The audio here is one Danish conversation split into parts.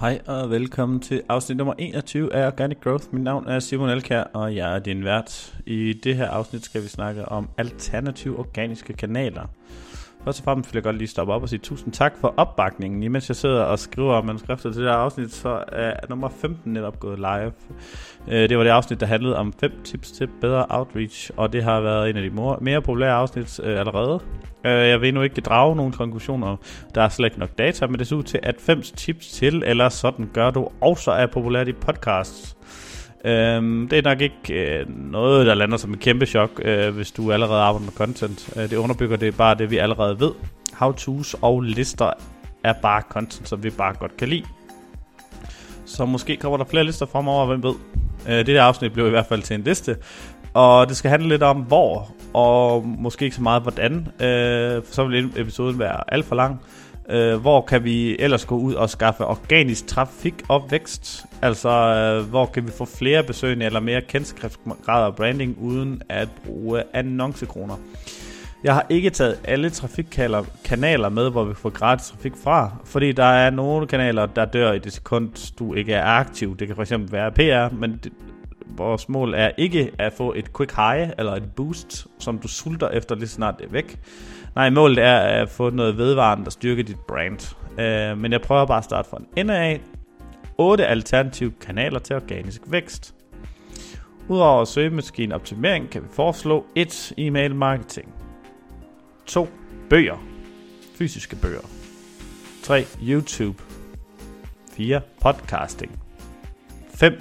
Hej og velkommen til afsnit nummer 21 af Organic Growth. Mit navn er Simon Elkær, og jeg er din vært. I det her afsnit skal vi snakke om alternative organiske kanaler. Først og fremmest vil jeg godt lige stoppe op og sige tusind tak for opbakningen. Imens jeg sidder og skriver manuskriptet til det her afsnit, så er nummer 15 netop gået live. Øh, det var det afsnit, der handlede om fem tips til bedre outreach, og det har været en af de mere populære afsnit øh, allerede. Øh, jeg vil endnu ikke drage nogen konklusioner. Der er slet ikke nok data, men det ser ud til, at fem tips til, eller sådan gør du, også er populært i podcasts. Øhm, det er nok ikke øh, noget, der lander som et kæmpe chok, øh, hvis du allerede arbejder med content. Øh, det underbygger det bare det, vi allerede ved. How-tos og lister er bare content, som vi bare godt kan lide. Så måske kommer der flere lister fremover, hvem ved. Øh, det der afsnit blev i hvert fald til en liste. Og det skal handle lidt om hvor, og måske ikke så meget hvordan. Øh, for så vil episoden være alt for lang. Øh, hvor kan vi ellers gå ud og skaffe organisk trafik og vækst? Altså, øh, hvor kan vi få flere besøgende eller mere kendskabsgrad og branding uden at bruge annoncekroner? Jeg har ikke taget alle trafikkanaler med, hvor vi får gratis trafik fra, fordi der er nogle kanaler, der dør i det sekund, du ikke er aktiv. Det kan fx være PR, men det, vores mål er ikke at få et quick high eller et boost, som du sulter efter lige snart det er væk. Nej, målet er at få noget vedvarende, der styrker dit brand. Uh, men jeg prøver bare at starte fra en ende af. 8 alternative kanaler til organisk vækst. Udover søgemaskineoptimering kan vi foreslå 1. E-mail marketing. 2. Bøger. Fysiske bøger. 3. YouTube. 4. Podcasting. 5.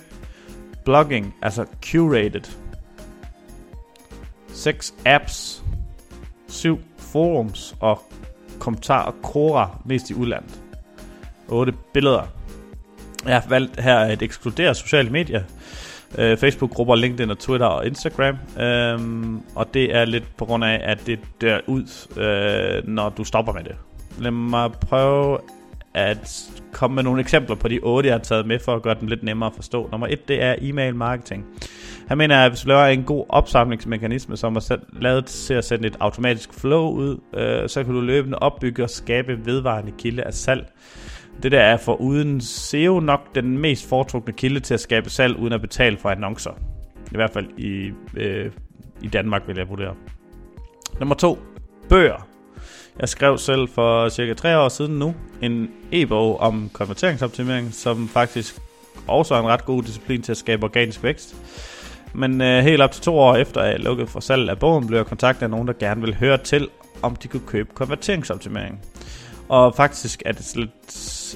Blogging, altså curated. 6. Apps. 7 forums og kommentar og kora, mest i udlandet. 8 billeder. Jeg har valgt her at ekskludere sociale medier. Øh, Facebook-grupper, LinkedIn og Twitter og Instagram. Øhm, og det er lidt på grund af, at det dør ud, øh, når du stopper med det. Lad mig prøve at komme med nogle eksempler på de otte, jeg har taget med for at gøre dem lidt nemmere at forstå. Nummer et, det er e-mail marketing. Han mener, at hvis du laver en god opsamlingsmekanisme, som er lavet til at sende et automatisk flow ud, øh, så kan du løbende opbygge og skabe vedvarende kilde af salg. Det der er for uden SEO nok den mest foretrukne kilde til at skabe salg uden at betale for annoncer. I hvert fald i, øh, i Danmark vil jeg vurdere. Nummer to, bøger. Jeg skrev selv for cirka tre år siden nu en e-bog om konverteringsoptimering, som faktisk også er en ret god disciplin til at skabe organisk vækst. Men øh, helt op til to år efter at jeg lukkede for salg af bogen, blev jeg kontaktet af nogen, der gerne ville høre til, om de kunne købe konverteringsoptimering. Og faktisk er det slet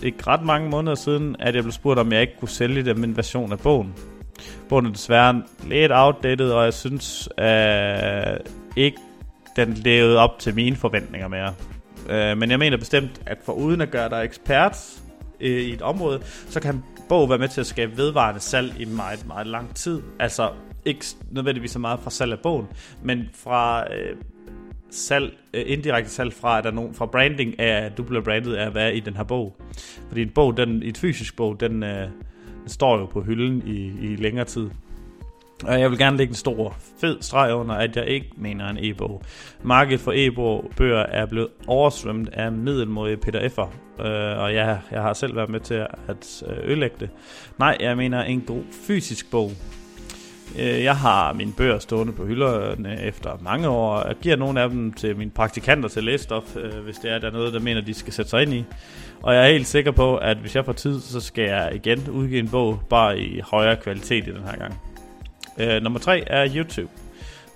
ikke ret mange måneder siden, at jeg blev spurgt, om jeg ikke kunne sælge dem en version af bogen. Bogen er desværre lidt outdated, og jeg synes øh, ikke, den levede op til mine forventninger mere. Øh, men jeg mener bestemt, at for uden at gøre dig ekspert øh, i et område, så kan bog være med til at skabe vedvarende salg i meget, meget lang tid. Altså ikke nødvendigvis så meget fra salg af bogen, men fra øh, salg, øh, indirekte salg fra, at der er nogen, fra branding af, at du bliver brandet af at være i den her bog. Fordi en bog, den, et fysisk bog, den, øh, den står jo på hylden i, i længere tid. Og jeg vil gerne lægge en stor, fed streg under, at jeg ikke mener en e-bog. Markedet for e-bøger er blevet oversvømmet af middelmodige pdf'er, øh, og jeg, jeg har selv været med til at øh, ødelægge det. Nej, jeg mener en god fysisk bog. Øh, jeg har mine bøger stående på hylderne efter mange år, og giver nogle af dem til mine praktikanter til læsestof, øh, hvis det er, der er noget, der mener, de skal sætte sig ind i. Og jeg er helt sikker på, at hvis jeg får tid, så skal jeg igen udgive en bog, bare i højere kvalitet i den her gang. Øh, nummer tre er YouTube.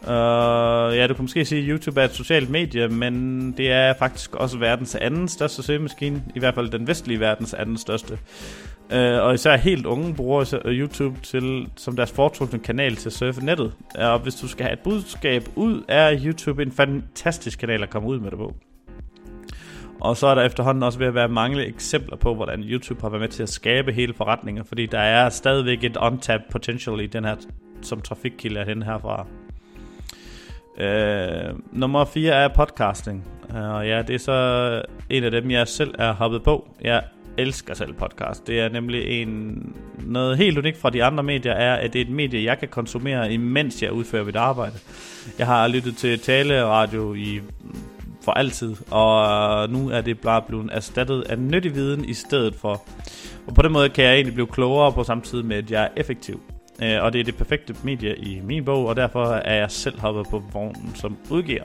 Uh, ja, du kan måske sige, at YouTube er et socialt medie, men det er faktisk også verdens anden største søgemaskine, i hvert fald den vestlige verdens anden største. Uh, og især helt unge bruger YouTube til, som deres foretrukne kanal til at surfe nettet. Og hvis du skal have et budskab ud, er YouTube en fantastisk kanal at komme ud med det på. Og så er der efterhånden også ved at være mange eksempler på, hvordan YouTube har været med til at skabe hele forretninger, fordi der er stadigvæk et untapped potential i den her som trafikkilde hen herfra. Øh, nummer 4 er podcasting. Øh, og ja, det er så en af dem, jeg selv er hoppet på. Jeg elsker selv podcast. Det er nemlig en, noget helt unikt fra de andre medier, er, at det er et medie, jeg kan konsumere, imens jeg udfører mit arbejde. Jeg har lyttet til taleradio i for altid, og nu er det bare blevet erstattet af nyttig viden i stedet for. Og på den måde kan jeg egentlig blive klogere på samtidig med, at jeg er effektiv. Øh, og det er det perfekte medie i min bog, og derfor er jeg selv hoppet på vognen som udgiver.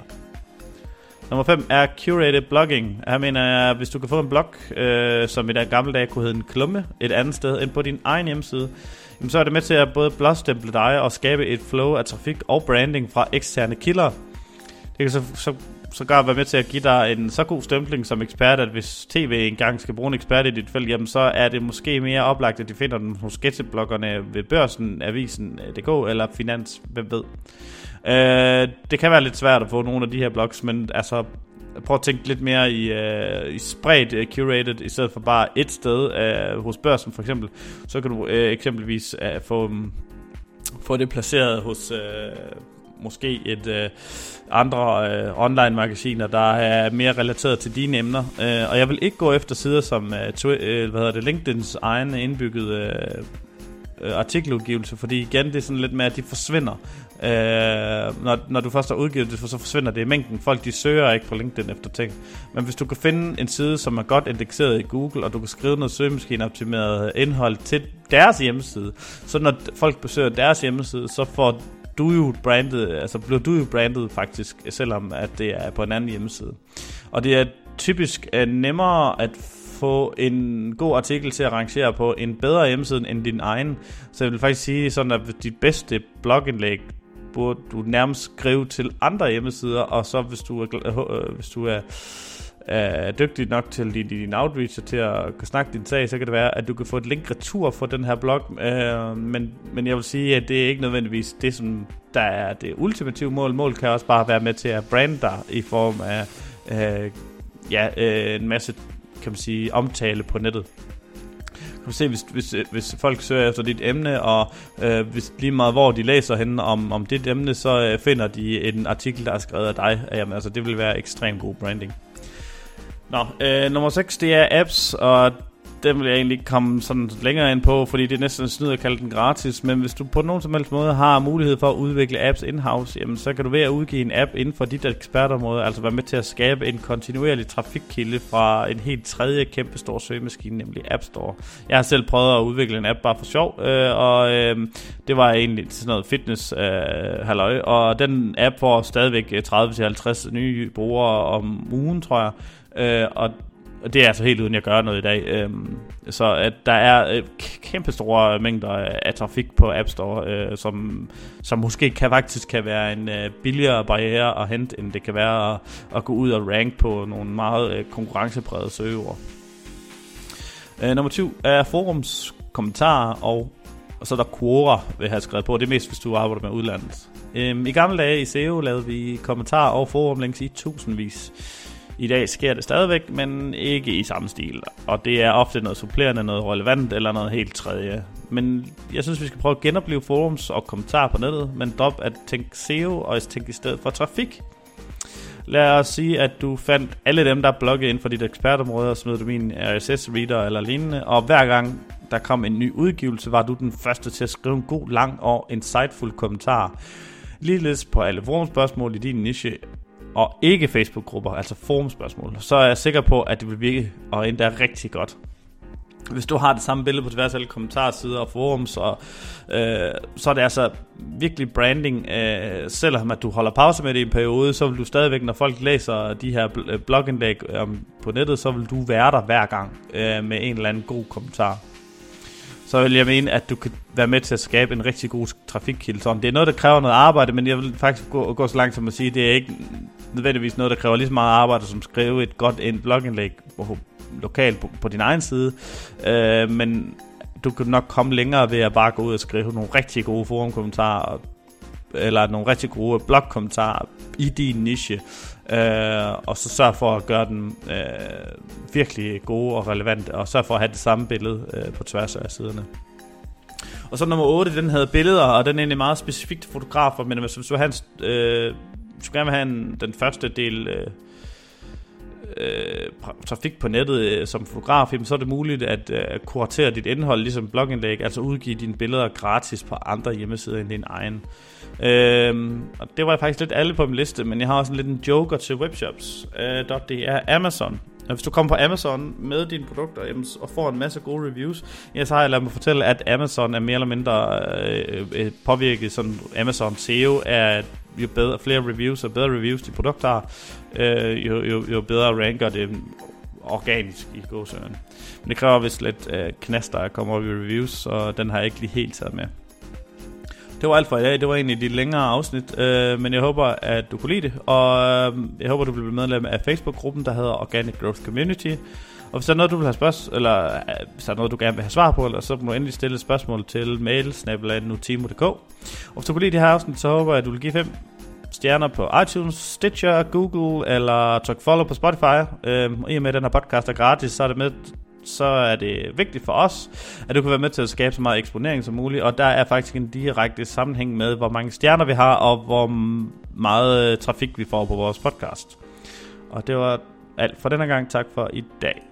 Nummer 5 er curated blogging. Her mener jeg, hvis du kan få en blog, øh, som i den gamle dag kunne hedde en klumme, et andet sted end på din egen hjemmeside, jamen så er det med til at både blåstemple dig og skabe et flow af trafik og branding fra eksterne kilder. Det kan så, så sågar være med til at give dig en så god stempling som ekspert, at hvis tv engang skal bruge en ekspert i dit felt, jamen så er det måske mere oplagt, at de finder den hos sketchebloggerne ved Børsen, Avisen, DK eller Finans, hvem ved. Øh, det kan være lidt svært at få nogle af de her blogs, men altså prøv at tænke lidt mere i, uh, i spredt uh, curated, i stedet for bare et sted uh, hos børsen for eksempel. Så kan du uh, eksempelvis uh, få, um, få det placeret hos uh, måske et øh, andre øh, online magasiner, der er mere relateret til dine emner. Øh, og jeg vil ikke gå efter sider som øh, twi- øh, hvad hedder det, LinkedIns egen indbyggede uh, artikeludgivelse, fordi igen, det er sådan lidt med, at de forsvinder. Øh, når, når du først har udgivet det, så forsvinder det i mængden. Folk de søger ikke på LinkedIn efter ting. Men hvis du kan finde en side, som er godt indekseret i Google, og du kan skrive noget søgemaskineoptimeret indhold til deres hjemmeside, så når folk besøger deres hjemmeside, så får du jo brandet, altså bliver du jo brandet faktisk, selvom at det er på en anden hjemmeside. Og det er typisk uh, nemmere at få en god artikel til at rangere på en bedre hjemmeside end din egen. Så jeg vil faktisk sige sådan, at dit bedste blogindlæg burde du nærmest skrive til andre hjemmesider, og så hvis du er, øh, øh, hvis du er, er dygtig nok til din, din outreach til at kunne snakke din sag, så kan det være, at du kan få et link retur for den her blog, øh, men, men jeg vil sige, at det er ikke nødvendigvis det, som der er det ultimative mål. Mål kan også bare være med til at brande dig i form af øh, ja, øh, en masse kan man sige, omtale på nettet kan se, hvis, hvis, hvis folk søger efter dit emne, og øh, hvis lige meget hvor de læser henne om, om dit emne, så øh, finder de en artikel, der er skrevet af dig. Jamen, altså, det vil være ekstremt god branding. Nå, øh, nummer 6, det er apps, og den vil jeg egentlig ikke komme sådan længere ind på, fordi det er næsten snyd at kalde den gratis, men hvis du på nogen som helst måde har mulighed for at udvikle apps in-house, jamen så kan du ved at udgive en app inden for dit ekspertområde, altså være med til at skabe en kontinuerlig trafikkilde fra en helt tredje kæmpe stor søgemaskine, nemlig App Store. Jeg har selv prøvet at udvikle en app bare for sjov, øh, og øh, det var egentlig sådan noget fitness øh, halløj, og den app får stadigvæk øh, 30-50 nye brugere om ugen, tror jeg. Øh, og og det er altså helt uden jeg gør noget i dag. Øhm, så at der er øh, kæmpe store mængder af trafik på App Store, øh, som, som måske kan faktisk kan være en øh, billigere barriere at hente, end det kan være at, at gå ud og rank på nogle meget øh, konkurrenceprægede søgeord. Øh, nummer 20 er forums kommentarer, og, og så er der Quora, vil jeg have skrevet på. Det er mest, hvis du arbejder med udlandet. Øhm, I gamle dage i SEO lavede vi kommentarer og forum links i tusindvis. I dag sker det stadigvæk, men ikke i samme stil. Og det er ofte noget supplerende, noget relevant eller noget helt tredje. Men jeg synes, vi skal prøve at genopleve forums og kommentarer på nettet, men drop at tænke SEO og tænke i stedet for trafik. Lad os sige, at du fandt alle dem, der blogger inden for dit ekspertområde, og smed du min RSS-reader eller lignende, og hver gang der kom en ny udgivelse, var du den første til at skrive en god, lang og insightful kommentar. Ligeledes på alle forumspørgsmål i din niche, og ikke Facebook-grupper, altså forumspørgsmål, så er jeg sikker på, at det vil virke og endda rigtig godt. Hvis du har det samme billede på tværs af alle kommentarsider og forums, og, øh, så er det altså virkelig branding. Øh, selvom at du holder pause med det i en periode, så vil du stadigvæk, når folk læser de her øh, blogindlæg øh, på nettet, så vil du være der hver gang øh, med en eller anden god kommentar så vil jeg mene, at du kan være med til at skabe en rigtig god trafikkilde. Det er noget, der kræver noget arbejde, men jeg vil faktisk gå, gå så langt som at sige, at det er ikke nødvendigvis noget, der kræver lige så meget arbejde, som at skrive et godt en blogindlæg på, lokalt på, på din egen side. Øh, men du kan nok komme længere ved at bare gå ud og skrive nogle rigtig gode forumkommentarer, eller nogle rigtig gode blogkommentarer i din niche, øh, og så sørge for at gøre den øh, virkelig gode og relevante, og sørge for at have det samme billede øh, på tværs af siderne. Og så nummer 8, den havde billeder, og den er egentlig meget specifikt til fotografer, men hvis du har en, øh, hvis du gerne vil have en, den første del, øh, øh, trafik på nettet øh, som fotograf, jamen, så er det muligt at øh, kuratere dit indhold, ligesom blogindlæg, altså udgive dine billeder gratis på andre hjemmesider end din egen. Øh, og det var faktisk lidt alle på min liste, men jeg har også lidt en joker til webshops. Øh, det er Amazon. Hvis du kommer på Amazon med dine produkter jamen, og får en masse gode reviews, ja, så har jeg ladet mig fortælle, at Amazon er mere eller mindre øh, øh, påvirket. Sådan Amazon SEO er jo bedre, flere reviews og bedre reviews de produkter har, øh, jo, jo, jo bedre ranker det organisk i gåsøren. Men det kræver vist lidt øh, knaster at komme op i reviews, så den har jeg ikke lige helt taget med. Det var alt for i dag. Det var egentlig de længere afsnit, øh, men jeg håber, at du kunne lide det, og øh, jeg håber, du bliver medlem af Facebook-gruppen, der hedder Organic Growth Community. Og hvis der er noget, du vil have spørgsmål, eller øh, hvis der er noget, du gerne vil have svar på, eller så må du endelig stille et spørgsmål til mail snabelagnutimo.dk. Og hvis du kunne lide det her afsnit, så håber jeg, at du vil give fem stjerner på iTunes, Stitcher, Google eller tryk follow på Spotify. Øhm, I og med, at den her podcast er gratis, så er det med så er det vigtigt for os, at du kan være med til at skabe så meget eksponering som muligt, og der er faktisk en direkte sammenhæng med, hvor mange stjerner vi har, og hvor meget øh, trafik vi får på vores podcast. Og det var alt for denne gang. Tak for i dag.